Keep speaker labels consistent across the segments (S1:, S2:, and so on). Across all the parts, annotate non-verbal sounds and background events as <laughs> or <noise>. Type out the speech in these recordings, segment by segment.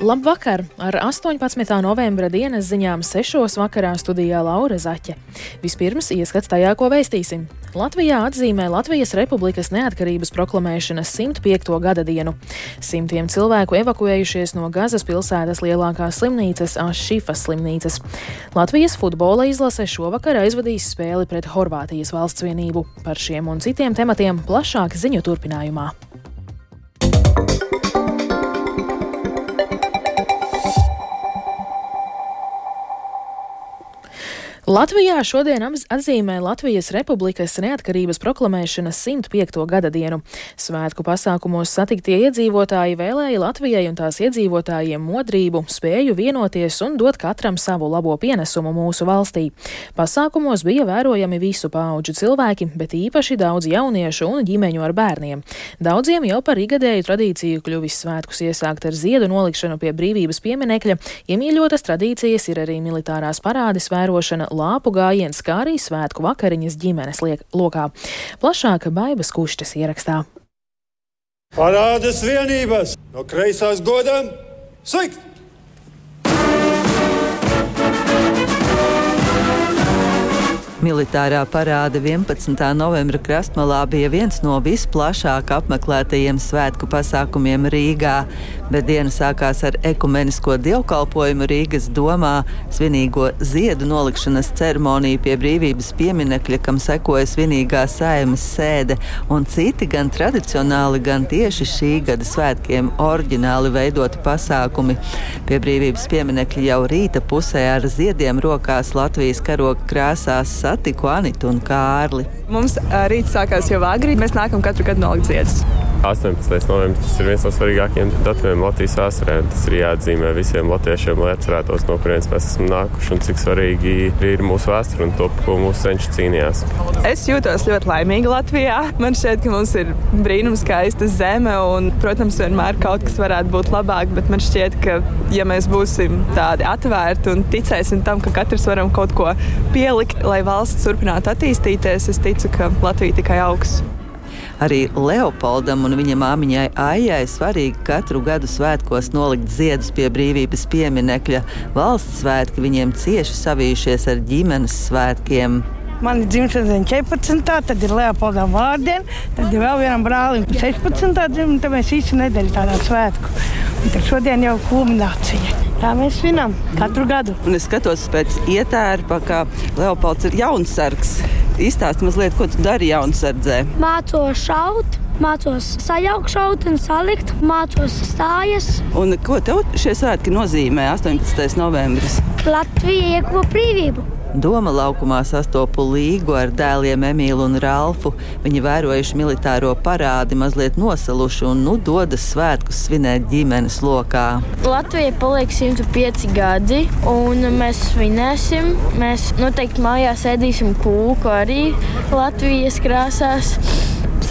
S1: Labvakar! Ar 18. novembra dienas ziņām 6. vakarā studijā Laura Zaķe. Vispirms ieskats tajā, ko veistīsim. Latvijā atzīmē Latvijas Republikas neatkarības proklamēšanas 105. gada dienu. Simtiem cilvēku evakuējušies no Gazas pilsētas lielākās slimnīcas Ašifas slimnīcas. Latvijas futbola izlase šovakar aizvadīs spēli pret Horvātijas valsts vienību. Par šiem un citiem tematiem plašāk ziņu turpinājumā. Latvijā šodien atzīmē Latvijas Republikas neatkarības proklamēšanas 105. gada dienu. Svētku pasākumos satiktie iedzīvotāji vēlēja Latvijai un tās iedzīvotājiem modrību, spēju vienoties un dot katram savu labo pienesumu mūsu valstī. Pasākumos bija vērojami visu pauģu cilvēki, bet īpaši daudz jauniešu un ģimeņu ar bērniem. Daudziem jau par igadēju tradīciju kļuvis svētkus iesākt ar ziedu nolikšanu pie brīvības pieminekļa. Iemīļotas tradīcijas ir arī militārās parādes vērošana lāpu gājiens, kā arī svētku vakariņas ģimenes liek, lokā. Plašāk Baibas kušķas ierakstā.
S2: Parādas vienības no kreisās godam! Sveikt!
S3: Militārā parāde 11. novembra krastmalā bija viens no visplašāk apmeklētajiem svētku pasākumiem Rīgā, bet diena sākās ar ekumenisko dievkalpojumu Rīgas domā, svinīgo ziedu nolikšanas ceremoniju pie brīvības pieminekļa, kam sekoja svinīgā saimas sēde, un citi gan tradicionāli, gan tieši šī gada svētkiem oriģināli veidoti pasākumi. Pie brīvības pieminekļa jau rīta pusē ar ziediem rokās Latvijas karoga krāsās satiku Anitu un Kārli.
S4: Mums rīts sākās jau agri. Mēs nākam katru gadu nolikt ziedus.
S5: 18. novembris ir viens no svarīgākajiem datumiem Latvijas vēsturē. Tas ir jāatzīmē visiem latviešiem, lai atcerētos, no kurienes mēs esam nākuši un cik svarīgi ir mūsu vēsture un to, ko mūsu senči cīnījās.
S4: Es jūtos ļoti laimīga Latvijā. Man šķiet, ka mums ir brīnums skaista zeme un, protams, vienmēr kaut kas varētu būt labāk, bet man šķiet, ka ja mēs būsim tādi atvērti un ticēsim tam, ka katrs varam kaut ko pielikt, lai valsts turpinātu attīstīties, es ticu, ka Latvija tikai augs.
S3: Arī Leopoldam un viņa māmiņai Aijai svarīgi katru gadu svētkos nolikt ziedus pie brīvības pieminekļa. Valsts svētki viņiem cieši savījušies ar ģimenes svētkiem.
S6: Man ir dzimšanas diena 14. tad ir Leopoldam vārdiem, tad ir vēl vienam brālim 16. dzimta, tad mēs visu nedēļu tādā svētku. Un tad šodien jau kulminācija. Tā mēs svinam katru gadu.
S3: Un es skatos pēc ietērpa, ka Leopolds ir jauns sargs. Izstāsti mazliet, ko tu dari jaunsardzē.
S7: Mācos šaut, mācos sajaukt šaut un salikt, mācos stājas.
S3: Un ko tev šie svētki nozīmē 18. novembris?
S7: Latvija ieguva brīvību.
S3: Doma laukumā sastopu Līgu ar dēliem Emīlu un Ralfu. Viņi vērojuši militāro parādi, mazliet nosaluši un nu dodas svētkus svinēt ģimenes lokā.
S8: Latvija paliek 105 gadi, un mēs svinēsim. Mēs noteikti mājās ēdīsim kūku arī Latvijas krāsās.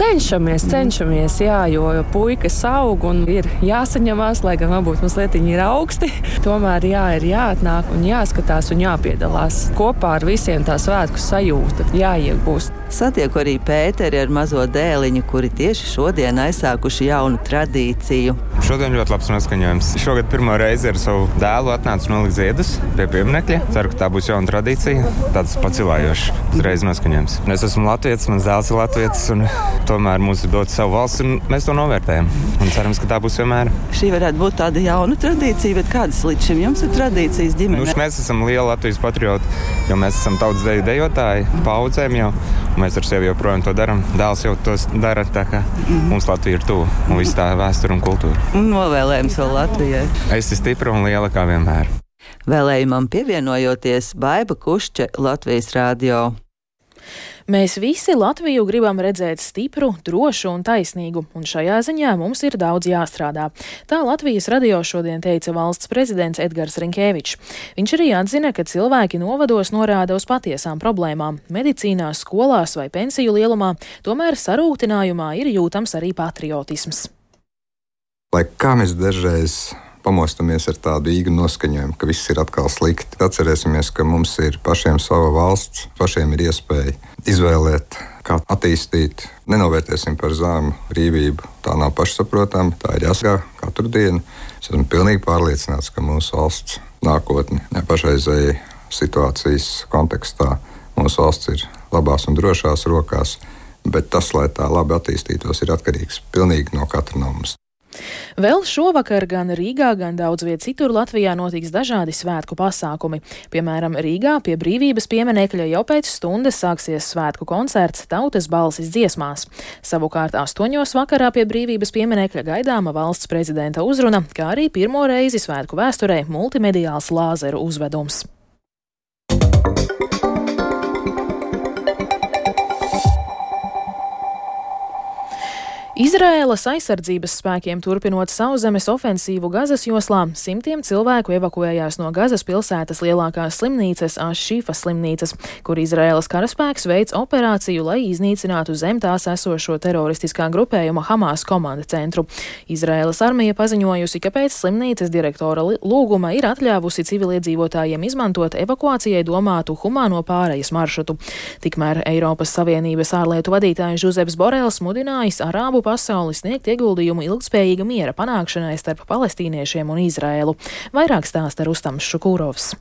S4: Cenšamies, cenšamies, jā, jo puikas aug un ir jāsaņemās, lai gan varbūt mazliet viņi ir augsti. <laughs> Tomēr jā, ir jāatnāk un jāskatās un jāpiedalās. Kopā ar visiem tā svētku sajūta jāiegūst.
S3: Satieku arī Pēteri ar mazo dēliņu, kuri tieši šodien aizsākuši jaunu tradīciju.
S9: Šodien ļoti labs noskaņojums. Šogad pirmo reizi ar savu dēlu atnācu nolikt ziedus pie pieminiekļa. Ceru, ka tā būs jauna tradīcija. Tāds pacilājošs uzreiz noskaņojums. Es esmu Latvijas, mans dēls ir Latvijas, un tomēr mums ir dots savu valsts, un mēs to novērtējam. Un cerams, ka tā būs vienmēr.
S3: Šī varētu būt tāda jauna tradīcija, bet kādas līdz šim jums ir tradīcijas ģimenē?
S9: Nu, mēs esam lieli Latvijas patrioti, jo mēs esam tautas deju dejotāji, paudzēm jau. Mēs ar sevi joprojām to darām. Dēls jau to dara. Tā kā -hmm. mums Latvija ir tuvu un viss tā vēsture un kultūra.
S3: Un novēlējums vēl Latvijai.
S9: Es esmu stipra un liela kā vienmēr.
S3: Vēlējumam pievienojoties Baiba Kušķe Latvijas Rādio.
S1: Mēs visi Latviju gribam redzēt stipru, drošu un taisnīgu, un šajā ziņā mums ir daudz jāstrādā. Tā Latvijas radio šodien teica valsts prezidents Edgars Rinkēvičs. Viņš arī atzina, ka cilvēki novados norāda uz patiesām problēmām - medicīnā, skolās vai pensiju lielumā, tomēr sarūktinājumā ir jūtams arī patriotisms.
S10: Lai kā mēs dažreiz pamostamies ar tādu īgu noskaņojumu, ka viss ir atkal slikti. Atcerēsimies, ka mums ir pašiem sava valsts, pašiem ir iespēja izvēlēt, kā attīstīt. Nenovērtēsim par zēmu brīvību. Tā nav pašsaprotama, tā ir jāsaka katru dienu. Es esmu pilnīgi pārliecināts, ka mūsu valsts nākotne pašreizējai situācijas kontekstā mūsu valsts ir labās un drošās rokās. Bet tas, lai tā labi attīstītos, ir atkarīgs pilnīgi no katra no mums.
S1: Vēl šovakar gan Rīgā, gan daudz viet citur Latvijā notiks dažādi svētku pasākumi. Piemēram, Rīgā pie brīvības pieminekļa jau pēc stundas sāksies svētku koncerts Tautas balsis dziesmās. Savukārt astoņos vakarā pie brīvības pieminekļa gaidāma valsts prezidenta uzruna, kā arī pirmo reizi svētku vēsturē multimediāls lāzeru uzvedums. Izraēlas aizsardzības spēkiem turpinot sauszemes ofensīvu Gazas joslā, simtiem cilvēku evakuējās no Gazas pilsētas lielākās slimnīcas Ašīfas slimnīcas, kur Izraēlas karaspēks veids operāciju, lai iznīcinātu zem tās esošo teroristiskā grupējuma Hamas komanda centru. Izraēlas armija paziņojusi, ka pēc slimnīcas direktora lūguma ir atļāvusi civiliedzīvotājiem izmantot evakuācijai domātu humāno pārejas maršrutu. Tikmēr Eiropas Savienības ārlietu vadītājs Žuzeps Borels mudinājis arābu pasauli sniegt ieguldījumu ilgspējīga miera panākšanai starp palestīniešiem un Izraēlu. Vairāk stāsta Rustams Šukūrovs.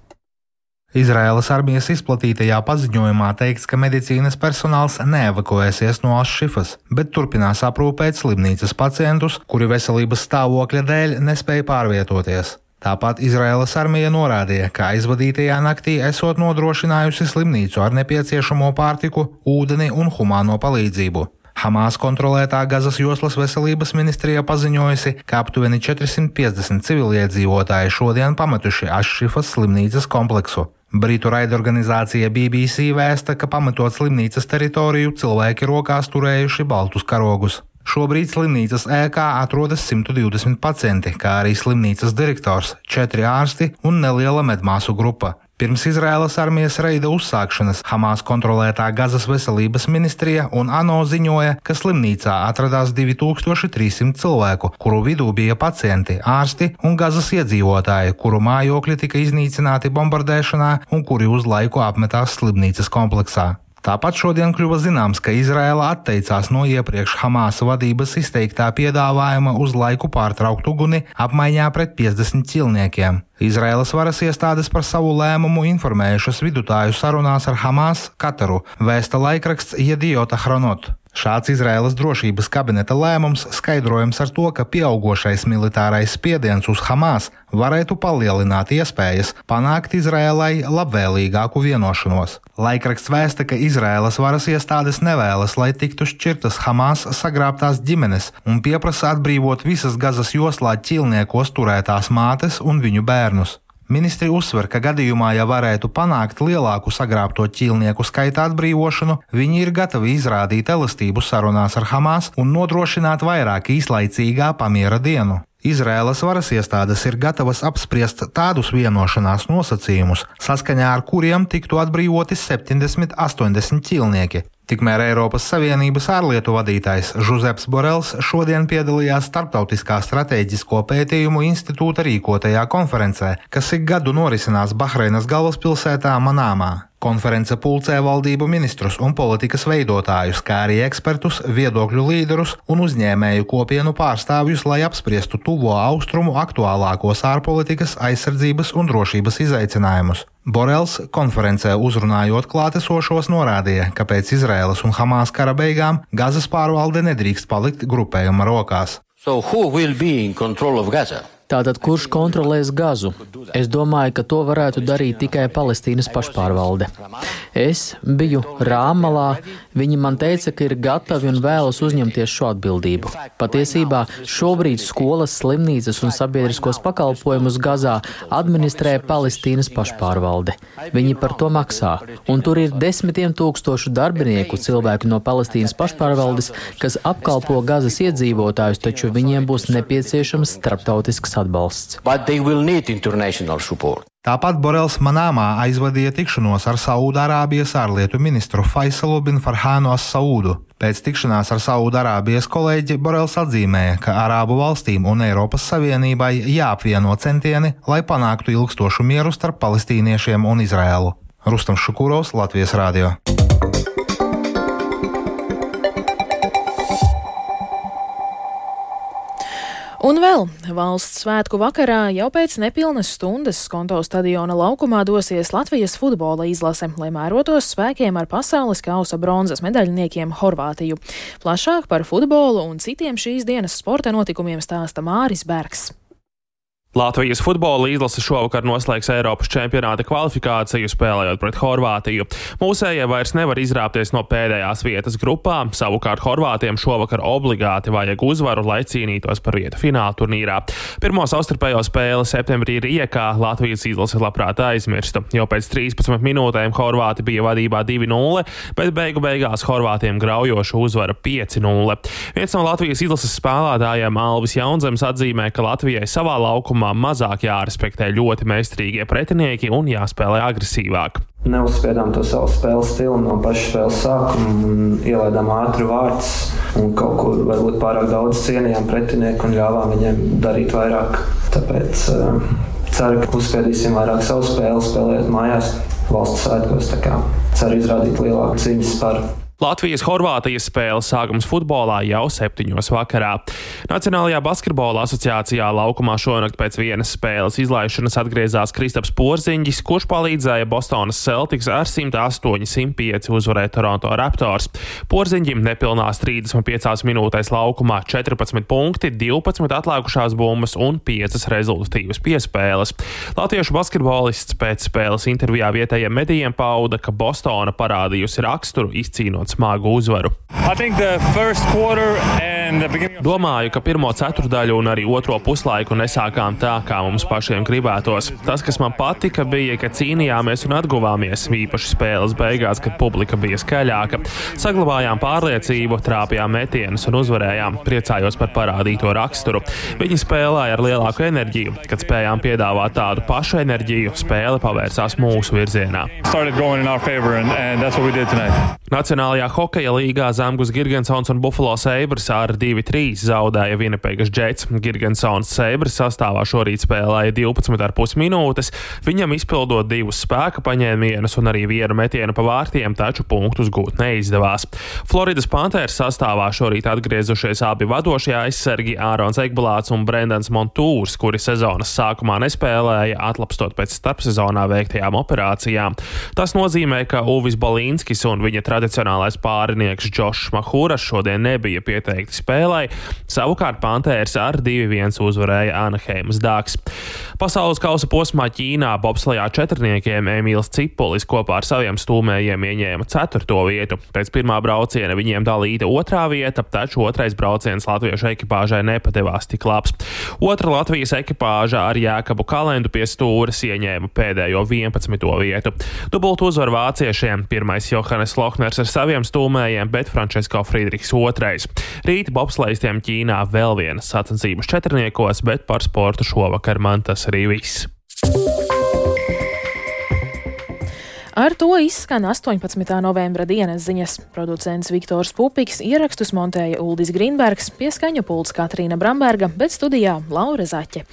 S11: Izraēlas armijas izplatītajā paziņojumā teikts, ka medicīnas personāls neevakuēsies no Ašifas, bet turpinās aprūpēt slimnīcas pacientus, kuri veselības stāvokļa dēļ nespēja pārvietoties. Tāpat Izraēlas armija norādīja, ka aizvadītajā naktī esot nodrošinājusi slimnīcu ar nepieciešamo pārtiku, ūdeni un humāno palīdzību. Hamas kontrolētā Gazas joslas veselības ministrija paziņojusi, ka aptuveni 450 civiliedzīvotāji šodien pametuši Ašrifas slimnīcas kompleksu. Britu raidorganizācija BBC vēsta, ka pametot slimnīcas teritoriju cilvēki rokās turējuši baltus karogus. Šobrīd slimnīcas ēkā atrodas 120 pacienti, kā arī slimnīcas direktors, četri ārsti un neliela medmāsu grupa. Pirms Izraēlas armijas reida uzsākšanas Hamas kontrolētā Gazas veselības ministrija un ANO ziņoja, ka slimnīcā atradās 2300 cilvēku, kuru vidū bija pacienti, ārsti un Gazas iedzīvotāji, kuru mājokļi tika iznīcināti bombardēšanā un kuri uz laiku apmetās slimnīcas kompleksā. Tāpat šodien kļuva zināms, ka Izraela atteicās no iepriekš Hamas vadības izteiktā piedāvājuma uz laiku pārtraukt uguni apmaiņā pret 50 ķilniekiem. Izraēlas varas iestādes par savu lēmumu informējušas vidutāju sarunās ar Hamas Kataru, vēsta laikraksts Jediota Hronot. Šāds Izraēlas drošības kabineta lēmums skaidrojams ar to, ka pieaugušais militārais spiediens uz Hamas varētu palielināt iespējas panākt Izraēlai labvēlīgāku vienošanos. Laikraksts vēsta, ka Izraēlas varas iestādes nevēlas, lai tiktu šķirtas Hamas sagrābtās ģimenes un pieprasa atbrīvot visas Gazas joslā ķilniekos turētās mātes un viņu bērnus. Ministri uzsver, ka gadījumā, ja varētu panākt lielāku sagrābto ķīlnieku skaita atbrīvošanu, viņi ir gatavi izrādīt elastību sarunās ar Hamas un nodrošināt vairāk īslaicīgā pamiera dienu. Izraēlas varas iestādes ir gatavas apspriest tādus vienošanās nosacījumus, saskaņā ar kuriem tiktu atbrīvoti 70-80 ķīlnieki, Tikmēr Eiropas Savienības ārlietu vadītājs Žuzeps Borels šodien piedalījās Startautiskā strateģisko pētījumu institūta rīkotajā konferencē, kas ik gadu norisinās Bahreinas galvaspilsētā Manāmā. Konference pulcē valdību ministrus un politikas veidotājus, kā arī ekspertus, viedokļu līderus un uzņēmēju kopienu pārstāvjus, lai apspriestu tuvo austrumu aktuālākos ārpolitikas, aizsardzības un drošības izaicinājumus. Borels konferencē uzrunājot klātesošos norādīja, ka pēc Izraēlas un Hamas kara beigām Gazas pārvalde nedrīkst palikt grupējuma rokās. So
S12: Tātad kurš kontrolēs gazu? Es domāju, ka to varētu darīt tikai Palestīnas pašpārvalde. Es biju Rāmalā, viņi man teica, ka ir gatavi un vēlas uzņemties šo atbildību. Patiesībā šobrīd skolas, slimnīcas un sabiedriskos pakalpojumus Gazā administrē Palestīnas pašpārvalde. Viņi par to maksā, un tur ir desmitiem tūkstošu darbinieku cilvēku no Palestīnas pašpārvaldes, kas apkalpo Gazas iedzīvotājus, taču viņiem būs nepieciešams starptautisks atbalsts.
S11: Tāpat Borels Manāmā aizvadīja tikšanos ar Saudārābijas ārlietu ministru Faisalu bin Farhānu Saudu. Pēc tikšanās ar Saudārābijas kolēģi Borels atzīmēja, ka Arābu valstīm un Eiropas Savienībai jāapvieno centieni, lai panāktu ilgstošu mieru starp palestīniešiem un Izrēlu. Rustam Šukurovs, Latvijas Rādio.
S1: Un vēl valsts svētku vakarā jau pēc nepilnas stundas Skonto stadiona laukumā dosies Latvijas futbola izlase, lai mērotos spēkiem ar pasaules kausa bronzas medaļniekiem Horvātiju. Plašāk par futbolu un citiem šīs dienas sporta notikumiem stāsta Māris Bergs.
S13: Latvijas futbola izlase šovakar noslēgs Eiropas čempionāta kvalifikāciju, spēlējot pret Horvātiju. Mūsējie vairs nevar izrāpties no pēdējās vietas grupā, savukārt Horvātiem šovakar obligāti vajag uzvaru, lai cīnītos par vietu fināla turnīrā. Pirmo savstarpējo spēli septembrī Riekā Latvijas izlase labprāt aizmirsta. Jau pēc 13 minūtēm Horvāti bija vadībā 2-0, bet beigu beigās Horvātiem graujoša uzvara 5-0. Viens no Latvijas izlases spēlētājiem Alvis Jaunzems atzīmē, ka Latvijai savā laukumā sākumā mazāk jārespektē ļoti meistarīgie pretinieki un jāspēlē agresīvāk.
S14: Neuzspiedām to savu spēles stilu no paša spēles sākuma un ielaidām ātri vārdus. Kaut kur varbūt pārāk daudz cienījām pretinieku un ļāvām viņiem darīt vairāk. Tāpēc uh, ceru, ka uzspiedīsim vairāk savu spēli, spēlējot mājās valsts svētkos. Ceru izrādīt lielāku cīņas spēru.
S13: Latvijas-Horvātijas spēles sākums futbolā jau septiņos vakarā. Nacionālajā basketbola asociācijā laukumā šonakt pēc vienas spēles izlaišanas atgriezās Kristaps Porziņģis, kurš palīdzēja Bostonas Celtics ar 108-105 uzvarēt Toronto Raptors. Porziņģim nepilnās 35 minūtēs laukumā 14 punkti, 12 atlikušās bumbas un 5 rezultatīvas piespēles. Latviešu basketbolists pēc spēles intervijā vietējiem medijiem pauda, ka Bostona parādījusi raksturu izcīnot panākt smagu uzvaru. Domāju, ka pirmo ceturdaļu un arī otro puslaiku nesākām tā, kā mums pašiem gribētos. Tas, kas man patika, bija, ka cīnījāmies un atguvāmies, īpaši spēles beigās, kad publika bija skaļāka. Saglabājām pārliecību, trāpījām metienus un uzvarējām. Priecājos par parādīto raksturu. Viņi spēlēja ar lielāku enerģiju. Kad spējām piedāvāt tādu pašu enerģiju, spēle pavērsās mūsu virzienā. Nacionālajā hokeja līgā Zemgus Girgensons un Buffalo Sabres ar 2-3 zaudēja Vinipēgas džets. Girgensons Sabres sastāvā šorīt spēlēja 12,5 minūtes, viņam izpildot divus spēka paņēmienus un arī vienu metienu pa vārtiem, taču punktus gūt neizdevās. Floridas Panthers sastāvā šorīt atgriezušies abi vadošie aizsargi Ārons Ekbalāts un Brendans Montūrs, kuri sezonas sākumā nespēlēja, atlapstot pēc starpsezonā veiktajām operācijām. Tas nozīmē, ka Uvis Balīnskis un viņa tradicionālais pārinieks Džošs Mahūras šodien nebija pieteikti spēlē, savukārt Pantērs ar 2-1 uzvarēja Anaheimas Dāks. Pasaules kausa posmā Ķīnā bobslajā četrniekiem Emīls Cipulis kopā ar saviem stūmējiem ieņēma ceturto vietu. Pēc pirmā brauciena viņiem dalīta otrā vieta, taču otrais brauciens latviešu ekipāžai nepadevās tik labs. Otra Latvijas ekipāža ar Jēkabu Kalendu pie stūres ieņēma pēdējo 11. vietu. Dubultu uzvaru vāciešiem pirmais Johannes Lohners ar saviem stūmējiem, bet Frančisko Friedrichs otrais. Rīt bobslēgstiem Ķīnā vēl vienas sacensības četrniekos, bet par sportu šovakar man tas arī viss.
S1: Ar to izskan 18. novembra dienas ziņas. Producents Viktors Pupiks ierakstus montēja Uldis Grīnbergs, pieskaņu pults Katrīna Bramberga, bet studijā Laura Zaķe.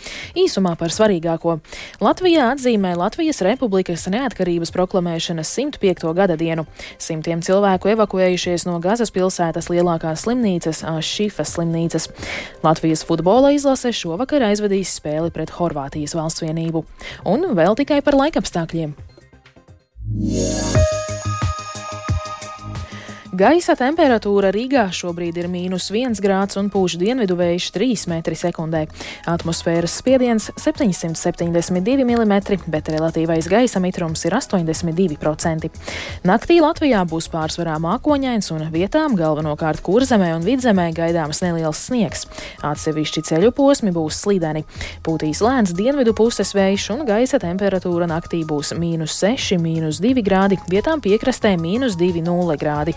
S1: Īsumā par svarīgāko. Latvijā atzīmē Latvijas Republikas neatkarības proklamēšanas 105. gada dienu. Simtiem cilvēku evakuējušies no Gazas pilsētas lielākās slimnīcas, Šifas slimnīcas. Latvijas futbola izlase šovakar aizvedīs spēli pret Horvātijas valsts vienību. Un vēl tikai par laikapstākļiem. Yeah. Gaisa temperatūra Rīgā šobrīd ir mīnus 1 grāds un pūš dienvidu vējš 3 m2. Atmosfēras spiediens 772 mm, bet relatīvais gaisa mitrums ir 82%. Naktī Latvijā būs pārsvarā mākoņains un vietām galvenokārt kurzemē un vidzemē gaidāms neliels sniegs. Atsevišķi ceļu posmi būs slideni. Pūtīs lēns dienvidu puses vējš un gaisa temperatūra naktī būs mīnus 6, mīnus 2 grādi, vietām piekrastē mīnus 2,0 grādi.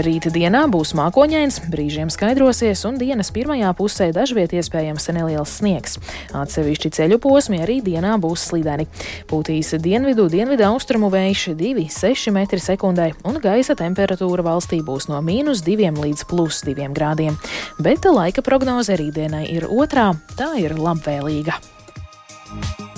S1: Rīta dienā būs mākoņains, brīžiem skaidrosies, un dienas pirmajā pusē dažviet iespējams neliels sniegs. Atsevišķi ceļu posmi arī dienā būs slideni. Pūtīs dienvidu, dienvidu austrumu vējš 2,6 m2, un gaisa temperatūra valstī būs no mīnus 2 līdz plus 2 grādiem. Bet laika prognoze rītdienai ir otrā, tā ir labvēlīga. Thank you